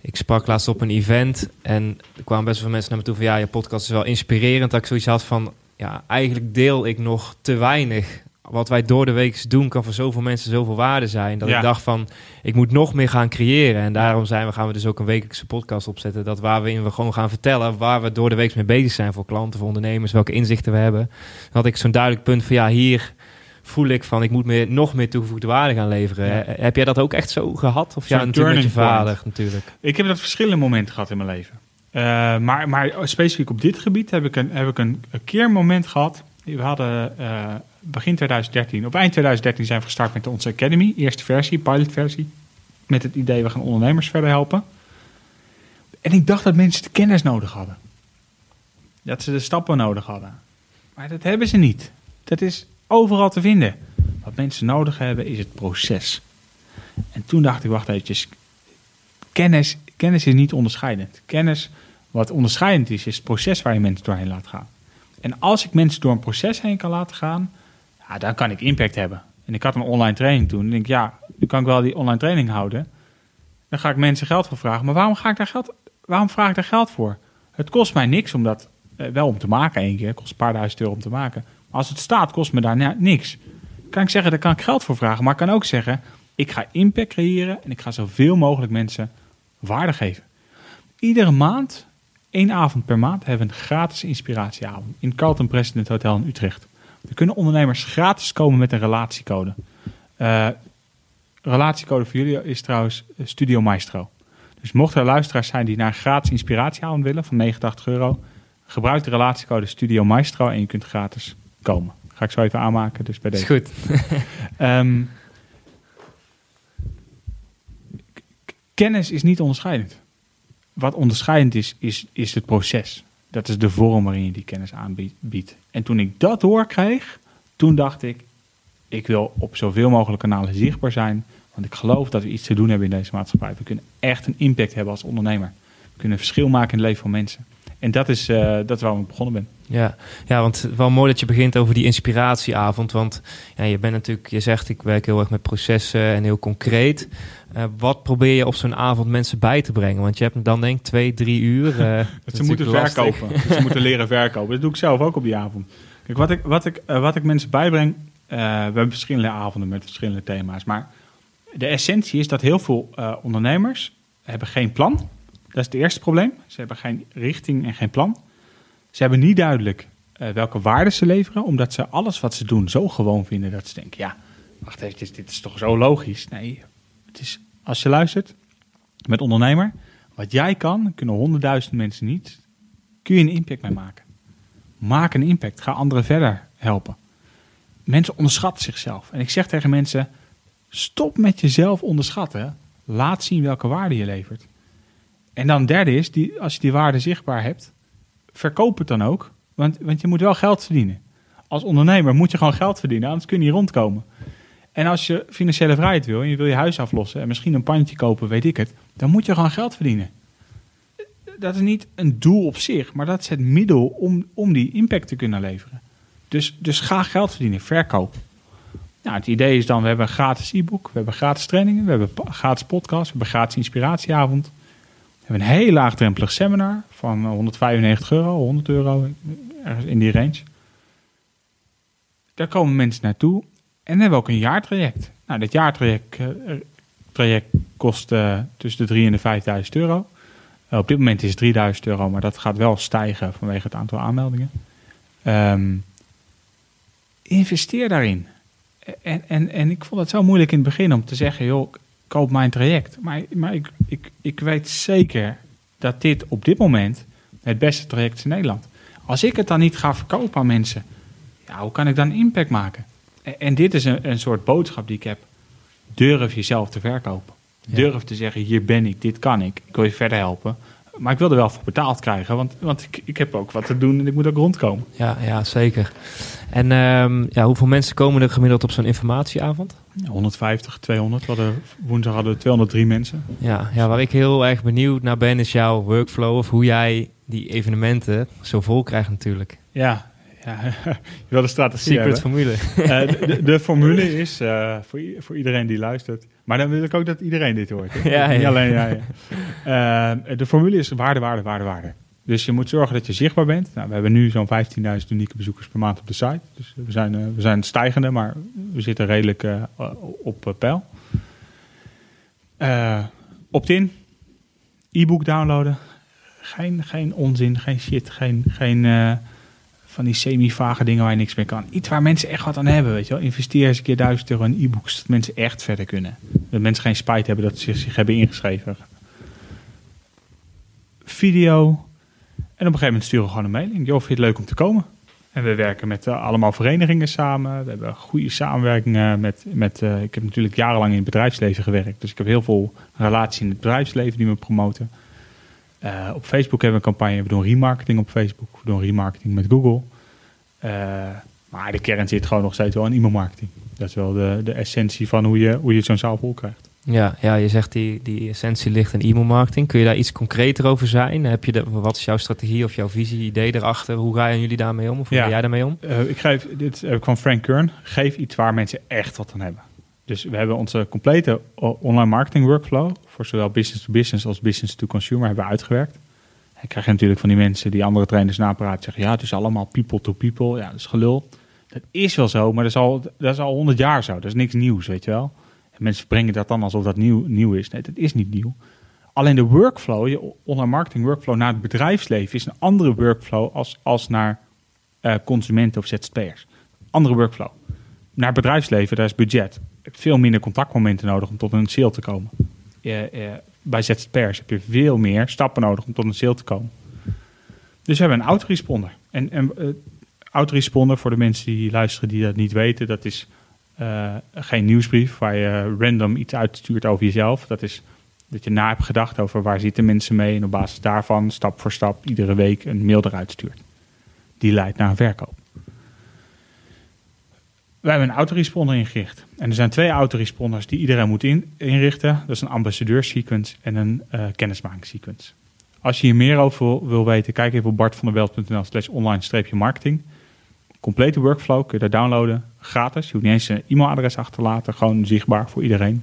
ik sprak laatst op een event en er kwamen best wel mensen naar me toe van ja, je podcast is wel inspirerend. Dat ik zoiets had van ja, eigenlijk deel ik nog te weinig wat wij door de week doen kan voor zoveel mensen zoveel waarde zijn. Dat ik dacht van, ik moet nog meer gaan creëren. En daarom zijn we, gaan we dus ook een wekelijkse podcast opzetten. Dat waar we in we gewoon gaan vertellen waar we door de week mee bezig zijn voor klanten, voor ondernemers, welke inzichten we hebben. Dan had ik zo'n duidelijk punt van, ja, hier voel ik van, ik moet meer, nog meer toegevoegde waarde gaan leveren. Heb jij dat ook echt zo gehad? Of ja, natuurlijk met je vader natuurlijk. Ik heb dat verschillende momenten gehad in mijn leven. Uh, maar, maar specifiek op dit gebied heb ik een, heb ik een, een keer moment gehad. We hadden uh, begin 2013, op eind 2013 zijn we gestart met onze Academy, eerste versie, pilotversie. Met het idee, we gaan ondernemers verder helpen. En ik dacht dat mensen de kennis nodig hadden. Dat ze de stappen nodig hadden. Maar dat hebben ze niet. Dat is overal te vinden. Wat mensen nodig hebben is het proces. En toen dacht ik, wacht eventjes. Kennis, kennis is niet onderscheidend. Kennis, wat onderscheidend is, is het proces waar je mensen doorheen laat gaan. En als ik mensen door een proces heen kan laten gaan, dan kan ik impact hebben. En ik had een online training toen. En ik denk, ja, nu kan ik wel die online training houden. Dan ga ik mensen geld voor vragen. Maar waarom, ga ik daar geld, waarom vraag ik daar geld voor? Het kost mij niks om dat eh, wel om te maken één keer. Het kost een paar duizend euro om te maken. Als het staat, kost me daar niks. Kan ik zeggen, daar kan ik geld voor vragen. Maar ik kan ook zeggen, ik ga impact creëren en ik ga zoveel mogelijk mensen waarde geven. Iedere maand, één avond per maand, hebben we een gratis inspiratieavond in Carlton President Hotel in Utrecht. Er kunnen ondernemers gratis komen met een relatiecode. Eh, relatiecode voor jullie is trouwens Studio Maestro. Dus mochten er luisteraars zijn die naar gratis inspiratieavond willen van 89 euro, gebruik de relatiecode Studio Maestro en je kunt gratis komen. Ga ik zo even aanmaken, dus bij Is deze. goed. Ehm, kennis is niet onderscheidend. Wat onderscheidend is, is, is het proces. Dat is de vorm waarin je die kennis aanbiedt. En toen ik dat doorkreeg, toen dacht ik, ik wil op zoveel mogelijk kanalen zichtbaar zijn. Want ik geloof dat we iets te doen hebben in deze maatschappij. We kunnen echt een impact hebben als ondernemer. We kunnen een verschil maken in het leven van mensen. En dat is, eh, dat is waarom ik begonnen ben. Ja. ja, want wel mooi dat je begint over die inspiratieavond. Want ja, je bent natuurlijk, je zegt ik werk heel erg met processen en heel concreet. Eh, wat probeer je op zo'n avond mensen bij te brengen? Want je hebt dan denk ik twee, drie uur. eh, dat ze moeten lastig. verkopen. dat ze moeten leren verkopen. Dat doe ik zelf ook op die avond. Kijk, wat ik, wat ik, wat ik mensen bijbreng... we hebben verschillende avonden met verschillende thema's. Maar de essentie is dat heel veel ondernemers hebben geen plan. Dat is het eerste probleem. Ze hebben geen richting en geen plan. Ze hebben niet duidelijk eh, welke waarden ze leveren. Omdat ze alles wat ze doen zo gewoon vinden dat ze denken... ja, wacht even, dit is toch zo logisch? Nee, het is, als je luistert met ondernemer... wat jij kan, kunnen honderdduizend mensen niet... kun je een impact mee maken. Maak een impact. Ga anderen verder helpen. Mensen onderschatten zichzelf. En ik zeg tegen mensen: stop met jezelf onderschatten. Laat zien welke waarde je levert. En dan derde is, die, als je die waarde zichtbaar hebt, verkoop het dan ook. Want, want je moet wel geld verdienen. Als ondernemer moet je gewoon geld verdienen, anders kun je niet rondkomen. En als je financiële vrijheid wil en je wil je huis aflossen en misschien een pandje kopen, weet ik het, dan moet je gewoon geld verdienen. Dat is niet een doel op zich, maar dat is het middel om, om die impact te kunnen leveren. Dus, dus ga geld verdienen, verkoop. Nou, het idee is dan, we hebben een gratis e-book, we hebben gratis trainingen, we hebben gratis podcast, we hebben gratis inspiratieavond. Hebben een heel laagdrempelig seminar van eh, 195 euro, 100 euro, ergens in die range. Daar komen mensen naartoe. En dan hebben we ook een jaartraject. Nou, dat jaartraject eh, traject kost eh, tussen de 3 en de 5000 euro. Eh, op dit moment is het 3000 euro, maar dat gaat wel stijgen vanwege het aantal aanmeldingen. Ehm, investeer daarin. En, en, en ik vond het zo moeilijk in het begin om te zeggen, joh, koop mijn traject. Maar, maar ik, ik, ik weet zeker dat dit op dit moment het beste traject is in Nederland. Als ik het dan niet ga verkopen aan mensen, ja, hoe kan ik dan impact maken? En, en dit is een, een soort boodschap die ik heb. Durf jezelf te verkopen. Ja. Durf te zeggen, hier ben ik, dit kan ik. Ik wil je verder helpen. Maar ik wil er wel voor betaald krijgen, want, want ik, ik heb ook wat te doen en ik moet ook rondkomen. Ja, ja, zeker. En ehm, ja, hoeveel mensen komen er gemiddeld op zo'n informatieavond? 150, 200. We hadden, woensdag hadden we 203 mensen. Ja, ja, waar ik heel erg benieuwd naar ben, is jouw workflow of hoe jij die evenementen zo vol krijgt natuurlijk. Ja, ja. je wil de strategie Secret formule. Eh, de, formule is eh, voor, voor iedereen die luistert. Maar dan wil ik ook dat iedereen dit hoort. Ja, Niet alleen jij. Eh, de formule is waarde, waarde, waarde, waarde. Dus je moet zorgen dat je zichtbaar bent. Nou, we hebben nu zo'n 15.000 unieke bezoekers per maand op de site. Dus we zijn, eh, we zijn stijgende, maar we zitten redelijk eh, op eh, peil. Opt-in, e-book downloaden. Geen, geen onzin, geen shit, geen, geen van die semi-vage dingen waar je niks mee kan. Iets waar mensen echt wat aan hebben, weet je wel. Investeer eens een keer 1000 euro in e-books, dat mensen echt verder kunnen. Dat mensen geen spijt hebben dat ze zich hebben ingeschreven. Video. En op een gegeven moment sturen we gewoon een mailing. Joh, vind je het leuk om te komen? En we werken met eh, allemaal verenigingen samen. We hebben goede samenwerkingen met... met eh, ik heb natuurlijk jarenlang in het bedrijfsleven gewerkt. Dus ik heb heel veel relaties in het bedrijfsleven die me promoten. Eh, op Facebook hebben we een campagne. We doen remarketing op Facebook. We doen remarketing met Google. Maar de kern zit gewoon nog steeds wel in e-mailmarketing. Dat is wel de, de essentie van hoe je, hoe je zo'n zaal vol krijgt. Ja, ja, je zegt die, die essentie ligt in e-mailmarketing. Kun je daar iets concreter over zijn? Heb je de, wat is jouw strategie of jouw visie, idee erachter? Hoe gaan jullie daarmee om? Of hoe Ja. ga jij daarmee om? Eh, ik geef, dit heb ik van Frank Kern. Geef iets waar mensen echt wat aan hebben. Dus we hebben onze complete online marketing workflow... voor zowel business to business als business to consumer hebben we uitgewerkt. En krijg je natuurlijk van die mensen die andere trainers napraten... zeggen ja, het is allemaal people to people. Ja, dat is gelul. Dat is wel zo, maar dat is al, dat is al 100 jaar zo. Dat is niks nieuws, weet je wel. En mensen brengen dat dan alsof dat nieuw, nieuw is. Nee, dat is niet nieuw. Alleen de workflow, je online marketing workflow naar het bedrijfsleven is een andere workflow als, als naar eh, consumenten of ZZP'ers. Andere workflow. Naar bedrijfsleven, daar is budget. Veel minder contactmomenten nodig om tot een sale te komen. Eh, eh, bij ZZP'ers heb je veel meer stappen nodig om tot een sale te komen. Dus we hebben een autoresponder. En, en uh, autoresponder, voor de mensen die luisteren die dat niet weten, dat is uh, geen nieuwsbrief waar je random iets uitstuurt over jezelf. Dat is dat je na hebt gedacht over waar zitten mensen mee en op basis daarvan stap voor stap iedere week een mail eruit stuurt. Die leidt naar een verkoop. Wij hebben een autoresponder ingericht. En er zijn twee autoresponders die iedereen moet in, inrichten. Dat is een ambassadeursequence en een uh, kennismakingssequence. Als je hier meer over wil, weten, kijk even op bartvandeveld.nl slash online-marketing. Complete workflow kun je daar downloaden, gratis. Je hoeft niet eens een e-mailadres achterlaten, gewoon zichtbaar voor iedereen.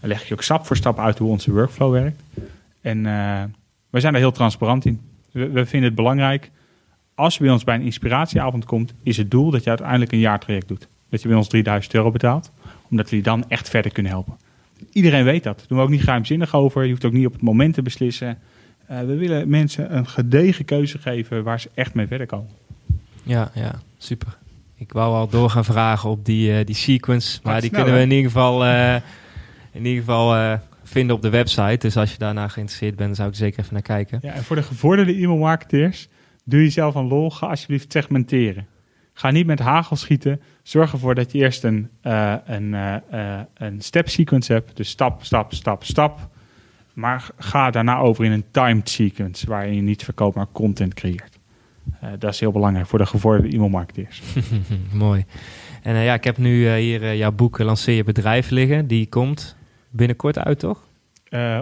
Dan leg je ook stap voor stap uit hoe onze workflow werkt. En uh, we zijn daar heel transparant in. We, we, vinden het belangrijk. Als je bij ons bij een inspiratieavond komt, is het doel dat je uiteindelijk een jaartraject doet. Dat je bij ons 3000 euro betaalt, omdat we je dan echt verder kunnen helpen. Iedereen weet dat. Daar doen we ook niet geheimzinnig over. Je hoeft ook niet op het moment te beslissen. Uh, we willen mensen een gedegen keuze geven waar ze echt mee verder komen. Ja, ja, super. Ik wou al door gaan vragen op die, uh, die sequence, maar die kunnen we in ieder geval, uh, in ieder geval uh, vinden op de website. Dus als je daarna geïnteresseerd bent, zou ik zeker even naar kijken. Ja, en voor de gevorderde e-mailmarketeers, doe jezelf een lol, ga alsjeblieft segmenteren. Ga niet met hagel schieten. Zorg ervoor dat je eerst een, een, een step sequence hebt. Dus stap, stap, stap, stap. Maar ga daarna over in een timed sequence, waarin je niet verkoopt, maar content creëert. Uh, dat is heel belangrijk voor de gevorderde e-mailmarketeers. Mooi. En uh, ja, ik heb nu uh, hier jouw boek Lanceer je bedrijf liggen. Die komt binnenkort uit, toch?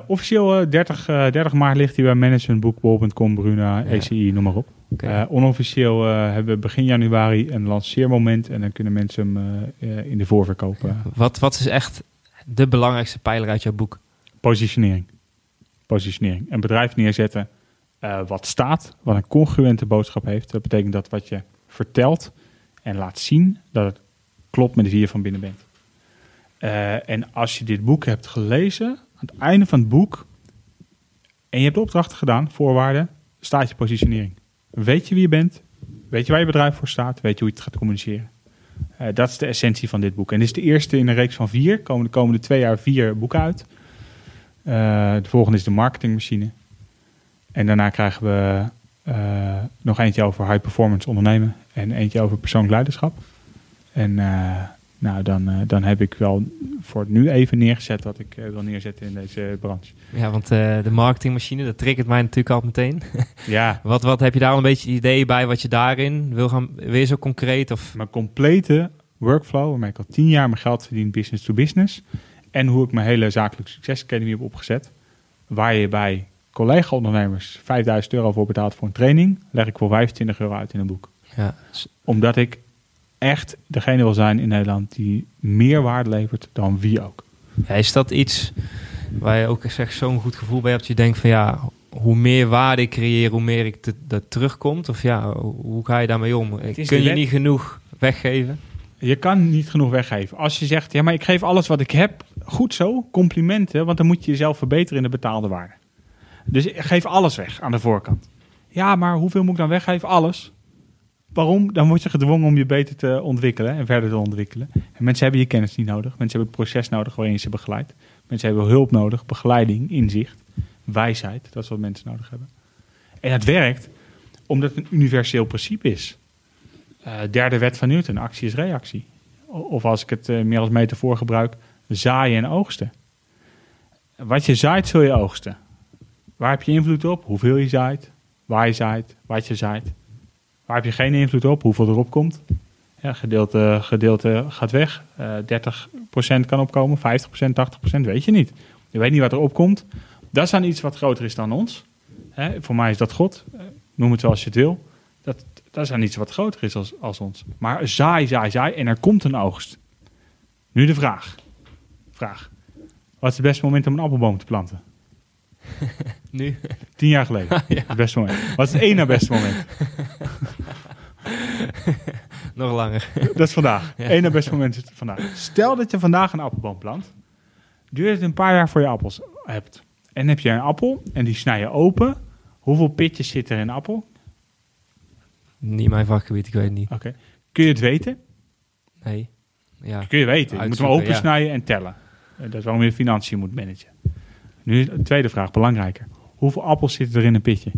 officieel 30, 30 maart ligt hij bij managementboek.com, Bruna, ja. ECI, noem maar op. Okay. onofficieel hebben we begin januari een lanceermoment en dan kunnen mensen hem in de voorverkoop. Wat, wat is echt de belangrijkste pijler uit jouw boek? Positionering. Positionering. Een bedrijf neerzetten uh, wat staat, wat een congruente boodschap heeft. Dat betekent dat wat je vertelt en laat zien, dat het klopt met wie je van binnen bent. Uh, en als je dit boek hebt gelezen, aan het einde van het boek, en je hebt opdrachten gedaan, voorwaarden, staat je positionering. Weet je wie je bent? Weet je waar je bedrijf voor staat? Weet je hoe je het gaat communiceren? Uh, dat is de essentie van dit boek. En dit is de eerste in een reeks van vier. Komen de komende twee jaar vier boeken uit. De volgende is de marketingmachine. En daarna krijgen we uh, nog eentje over high performance ondernemen en eentje over persoonlijk leiderschap. En uh, nou, dan, uh, dan heb ik wel voor het nu even neergezet wat ik wil neerzetten in deze branche. Ja, want de marketingmachine, dat triggert mij natuurlijk al meteen. ja. Wat, wat heb je daar al een beetje idee bij wat je daarin wil gaan, weer zo concreet? Of? Mijn complete workflow, waarmee ik al tien jaar mijn geld verdien, business to business. En hoe ik mijn hele zakelijk succes academy heb opgezet. Waar je bij collega-ondernemers 5000 euro voor betaald voor een training, leg ik voor 25 euro uit in een boek. Ja. Omdat ik echt degene wil zijn in Nederland die meer waarde levert dan wie ook. Ja, is dat iets waar je ook zeg, zo'n goed gevoel bij hebt? Je denkt van ja, hoe meer waarde ik creëer, hoe meer ik te, dat terugkomt? Of ja, hoe ga je daarmee om? Kun je niet genoeg weggeven? Je kan niet genoeg weggeven. Als je zegt, ja, maar ik geef alles wat ik heb, goed zo, complimenten, want dan moet je jezelf verbeteren in de betaalde waarde. Dus geef alles weg aan de voorkant. Ja, maar hoeveel moet ik dan weggeven? Alles. Waarom? Dan word je gedwongen om je beter te ontwikkelen en verder te ontwikkelen. En mensen hebben je kennis niet nodig. Mensen hebben het proces nodig waarin ze begeleidt. Mensen hebben hulp nodig, begeleiding, inzicht, wijsheid. Dat is wat mensen nodig hebben. En het werkt omdat het een universeel principe is. Uh, derde wet van Newton, actie is reactie. Of als ik het uh, meer als metafoor gebruik, zaaien en oogsten. Wat je zaait, zul je oogsten. Waar heb je invloed op? Hoeveel je zaait, waar je zaait, wat je zaait. Waar heb je geen invloed op? Hoeveel erop komt? Ja, gedeelte, gedeelte gaat weg. Uh, 30% kan opkomen, 50%, 80%, weet je niet. Je weet niet wat er opkomt. Dat is iets wat groter is dan ons. Hè, voor mij is dat God. Noem het zoals je het wil. Dat, dat is dan iets wat groter is als, als ons. Maar zaai, zaai, zaai en er komt een oogst. Nu de vraag. Vraag. Wat is het beste moment om een appelboom te planten? nu? Tien jaar geleden. ja. Het beste moment. Wat is het één na beste moment? Nog langer. Dat is vandaag. Ja. Eén beste moment is vandaag. Stel dat je vandaag een appelboom plant. Duurt het een paar jaar voor je appels hebt. En heb je een appel en die snij je open. Hoeveel pitjes zitten er in de appel? Niet mijn vakgebied, ik weet het niet. Oké. Kun je het weten? Nee. Ja. Kun je weten. Je moet hem ja. opensnijden en tellen. Eh, Dat is waarom je financiën moet managen. Nu is de tweede vraag, belangrijker. Hoeveel appels zitten er in een pitje?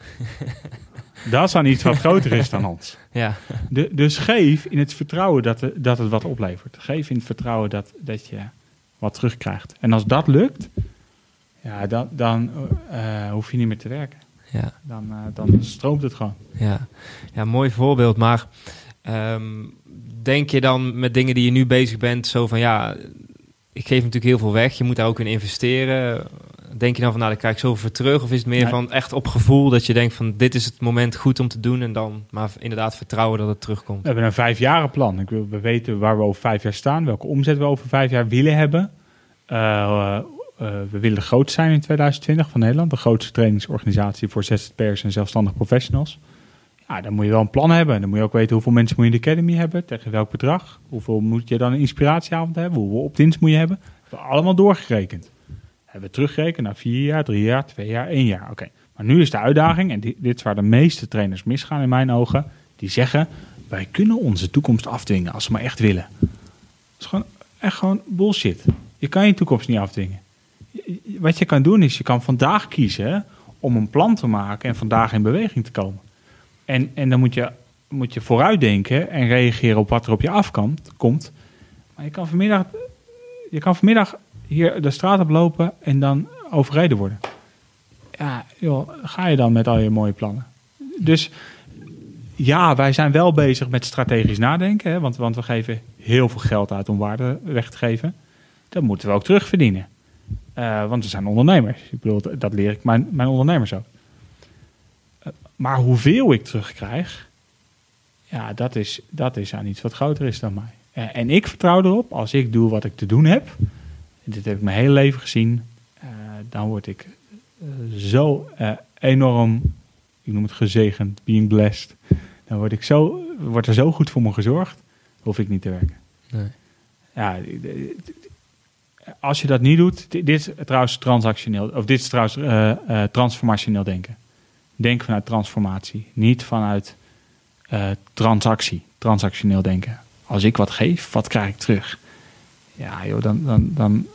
dat is dan iets wat groter is dan ons. Ja. De, dus geef in het vertrouwen dat, het- dat het wat oplevert. Geef in het vertrouwen dat, dat je wat terugkrijgt. En als dat lukt, ja, dan, dan eh, hoef je niet meer te werken. Ja. Dan, eh, dan stroomt het gewoon. Ja, ja mooi voorbeeld. Maar ehm, denk je dan met dingen die je nu bezig bent, zo van ja, ik geef natuurlijk heel veel weg, je moet daar ook in investeren. Denk je dan van nou, daar krijg ik zoveel voor terug? Of is het meer Nee. van echt op gevoel dat je denkt van dit is het moment goed om te doen en dan maar inderdaad vertrouwen dat het terugkomt? We hebben een vijfjarenplan. Ik wil, we weten waar we over vijf jaar staan, welke omzet we over vijf jaar willen hebben. Eh, eh, we willen de grootste zijn in 2020 van Nederland. De grootste trainingsorganisatie voor ZZP'ers en zelfstandig professionals. Ja, dan moet je wel een plan hebben. Dan moet je ook weten hoeveel mensen moet je in de academy hebben, tegen welk bedrag. Hoeveel moet je dan een inspiratieavond hebben, hoeveel opt-ins moet je hebben. Dat hebben we allemaal doorgerekend. Hebben we teruggerekend naar vier jaar, drie jaar, twee jaar, één jaar. Oké, maar nu is de uitdaging, en di- dit is waar de meeste trainers misgaan in mijn ogen. Die zeggen, wij kunnen onze toekomst afdwingen als we maar echt willen. Dat is gewoon echt gewoon bullshit. Je kan je toekomst niet afdwingen. Wat je kan doen is, je kan vandaag kiezen om een plan te maken en vandaag in beweging te komen. En, en dan moet je, moet je vooruitdenken en reageren op wat er op je afkomt. Komt. Maar je kan vanmiddag, je kan vanmiddag hier de straat op lopen en dan overreden worden. Ja, joh, ga je dan met al je mooie plannen. Dus ja, wij zijn wel bezig met strategisch nadenken. Hè, want, want we geven heel veel geld uit om waarde weg te geven. Dat moeten we ook terugverdienen. Eh, want we zijn ondernemers. Ik bedoel, dat leer ik mijn, mijn ondernemers ook. Maar hoeveel ik terugkrijg, ja, dat is, dat is aan iets wat groter is dan mij. Eh, en ik vertrouw erop, als ik doe wat ik te doen heb, en dit heb ik mijn hele leven gezien, eh, dan word ik eh, zo enorm, ik noem het gezegend, being blessed. Dan word ik zo, wordt er zo goed voor me gezorgd, hoef ik niet te werken. Nee. Ja, als je dat niet doet, dit is trouwens transactioneel, of dit is trouwens transformationeel denken. Denk vanuit transformatie, niet vanuit eh, transactie, transactioneel denken. Als ik wat geef, wat krijg ik terug? Ja, joh, dan, dan, dan,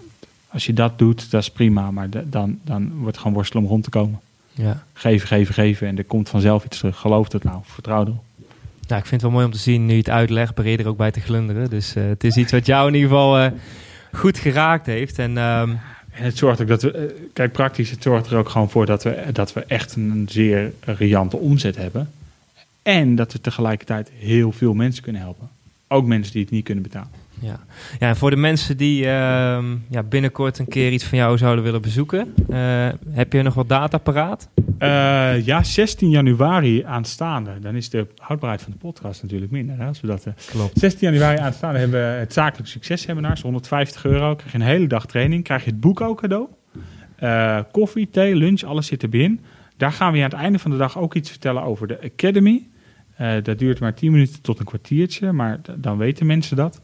als je dat doet, dat is prima, maar de- dan, dan wordt het gewoon worstelen om rond te komen. Ja. Geven, geven, geven en er komt vanzelf iets terug. Geloof het nou, vertrouw erop. Nou, ik vind het wel mooi om te zien nu je het uitlegt, begin je er ook bij te glunderen. Dus eh, het is iets wat jou in ieder geval eh, goed geraakt heeft. En ehm, En het zorgt ook dat we, eh, kijk praktisch, het zorgt er ook gewoon voor dat we, dat we echt een zeer riante omzet hebben. En dat we tegelijkertijd heel veel mensen kunnen helpen. Ook mensen die het niet kunnen betalen. Ja. ja, en voor de mensen die ehm, ja, binnenkort een keer iets van jou zouden willen bezoeken, eh, heb je nog wat data paraat? Eh, ja, 16 januari aanstaande. Dan is de houdbaarheid van de podcast natuurlijk minder. Hè, als we dat, eh, Klopt. 16 januari aanstaande hebben we het zakelijk successeminar. Dat is 150 euro. Krijg je een hele dag training. Krijg je het boek ook cadeau. Koffie, thee, lunch, alles zit erbij. Daar gaan we je aan het einde van de dag ook iets vertellen over de Academy. Dat duurt maar 10 minuten tot een kwartiertje, maar dan weten mensen dat.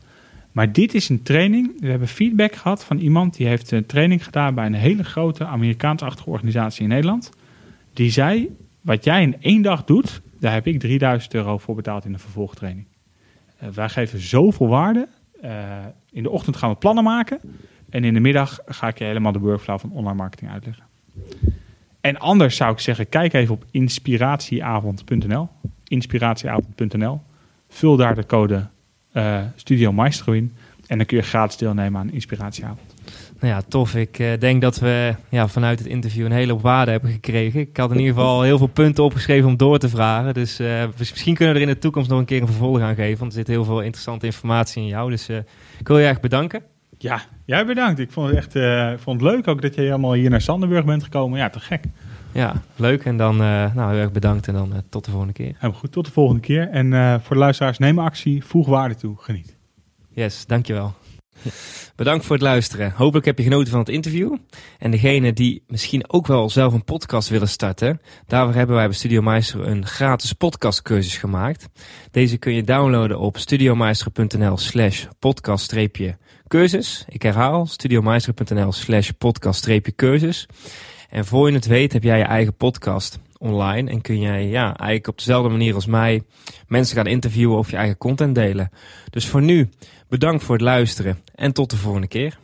Maar dit is een training. We hebben feedback gehad van iemand die heeft een training gedaan bij een hele grote Amerikaans-achtige organisatie in Nederland. Die zei, wat jij in één dag doet, daar heb ik 3000 euro voor betaald in een vervolgtraining. Eh, wij geven zoveel waarde. Eh, in de ochtend gaan we plannen maken. En in de middag ga ik je helemaal de workflow van online marketing uitleggen. En anders zou ik zeggen, kijk even op inspiratieavond.nl. Inspiratieavond.nl. Vul daar de code eh, Studio Maestro in. En dan kun je gratis deelnemen aan Inspiratieavond. Nou ja, tof. Ik eh, denk dat we ja, vanuit het interview een hele hoop waarde hebben gekregen. Ik had in ieder geval heel veel punten opgeschreven om door te vragen. Dus eh, misschien kunnen we er in de toekomst nog een keer een vervolg aan geven. Want er zit heel veel interessante informatie in jou. Dus eh, ik wil je erg bedanken. Ja, jij bedankt. Ik vond het echt eh, vond het leuk ook dat je helemaal hier naar Sandenburg bent gekomen. Ja, te gek. Ja, leuk. En dan eh, nou, heel erg bedankt en dan eh, tot de volgende keer. Helemaal goed. Tot de volgende keer. En eh, voor de luisteraars, neem actie. Voeg waarde toe. Geniet. Yes, dankjewel. Bedankt voor het luisteren. Hopelijk heb je genoten van het interview. En degene die misschien ook wel zelf een podcast willen starten, daarvoor hebben wij bij Studio Meister een gratis podcastcursus gemaakt. Deze kun je downloaden op studiomeister.nl slash podcast-cursus. Ik herhaal, studiomeister.nl slash podcast-cursus. En voor je het weet heb jij je eigen podcast online en kun jij ja, eigenlijk op dezelfde manier als mij mensen gaan interviewen of je eigen content delen. Dus voor nu, bedankt voor het luisteren en tot de volgende keer.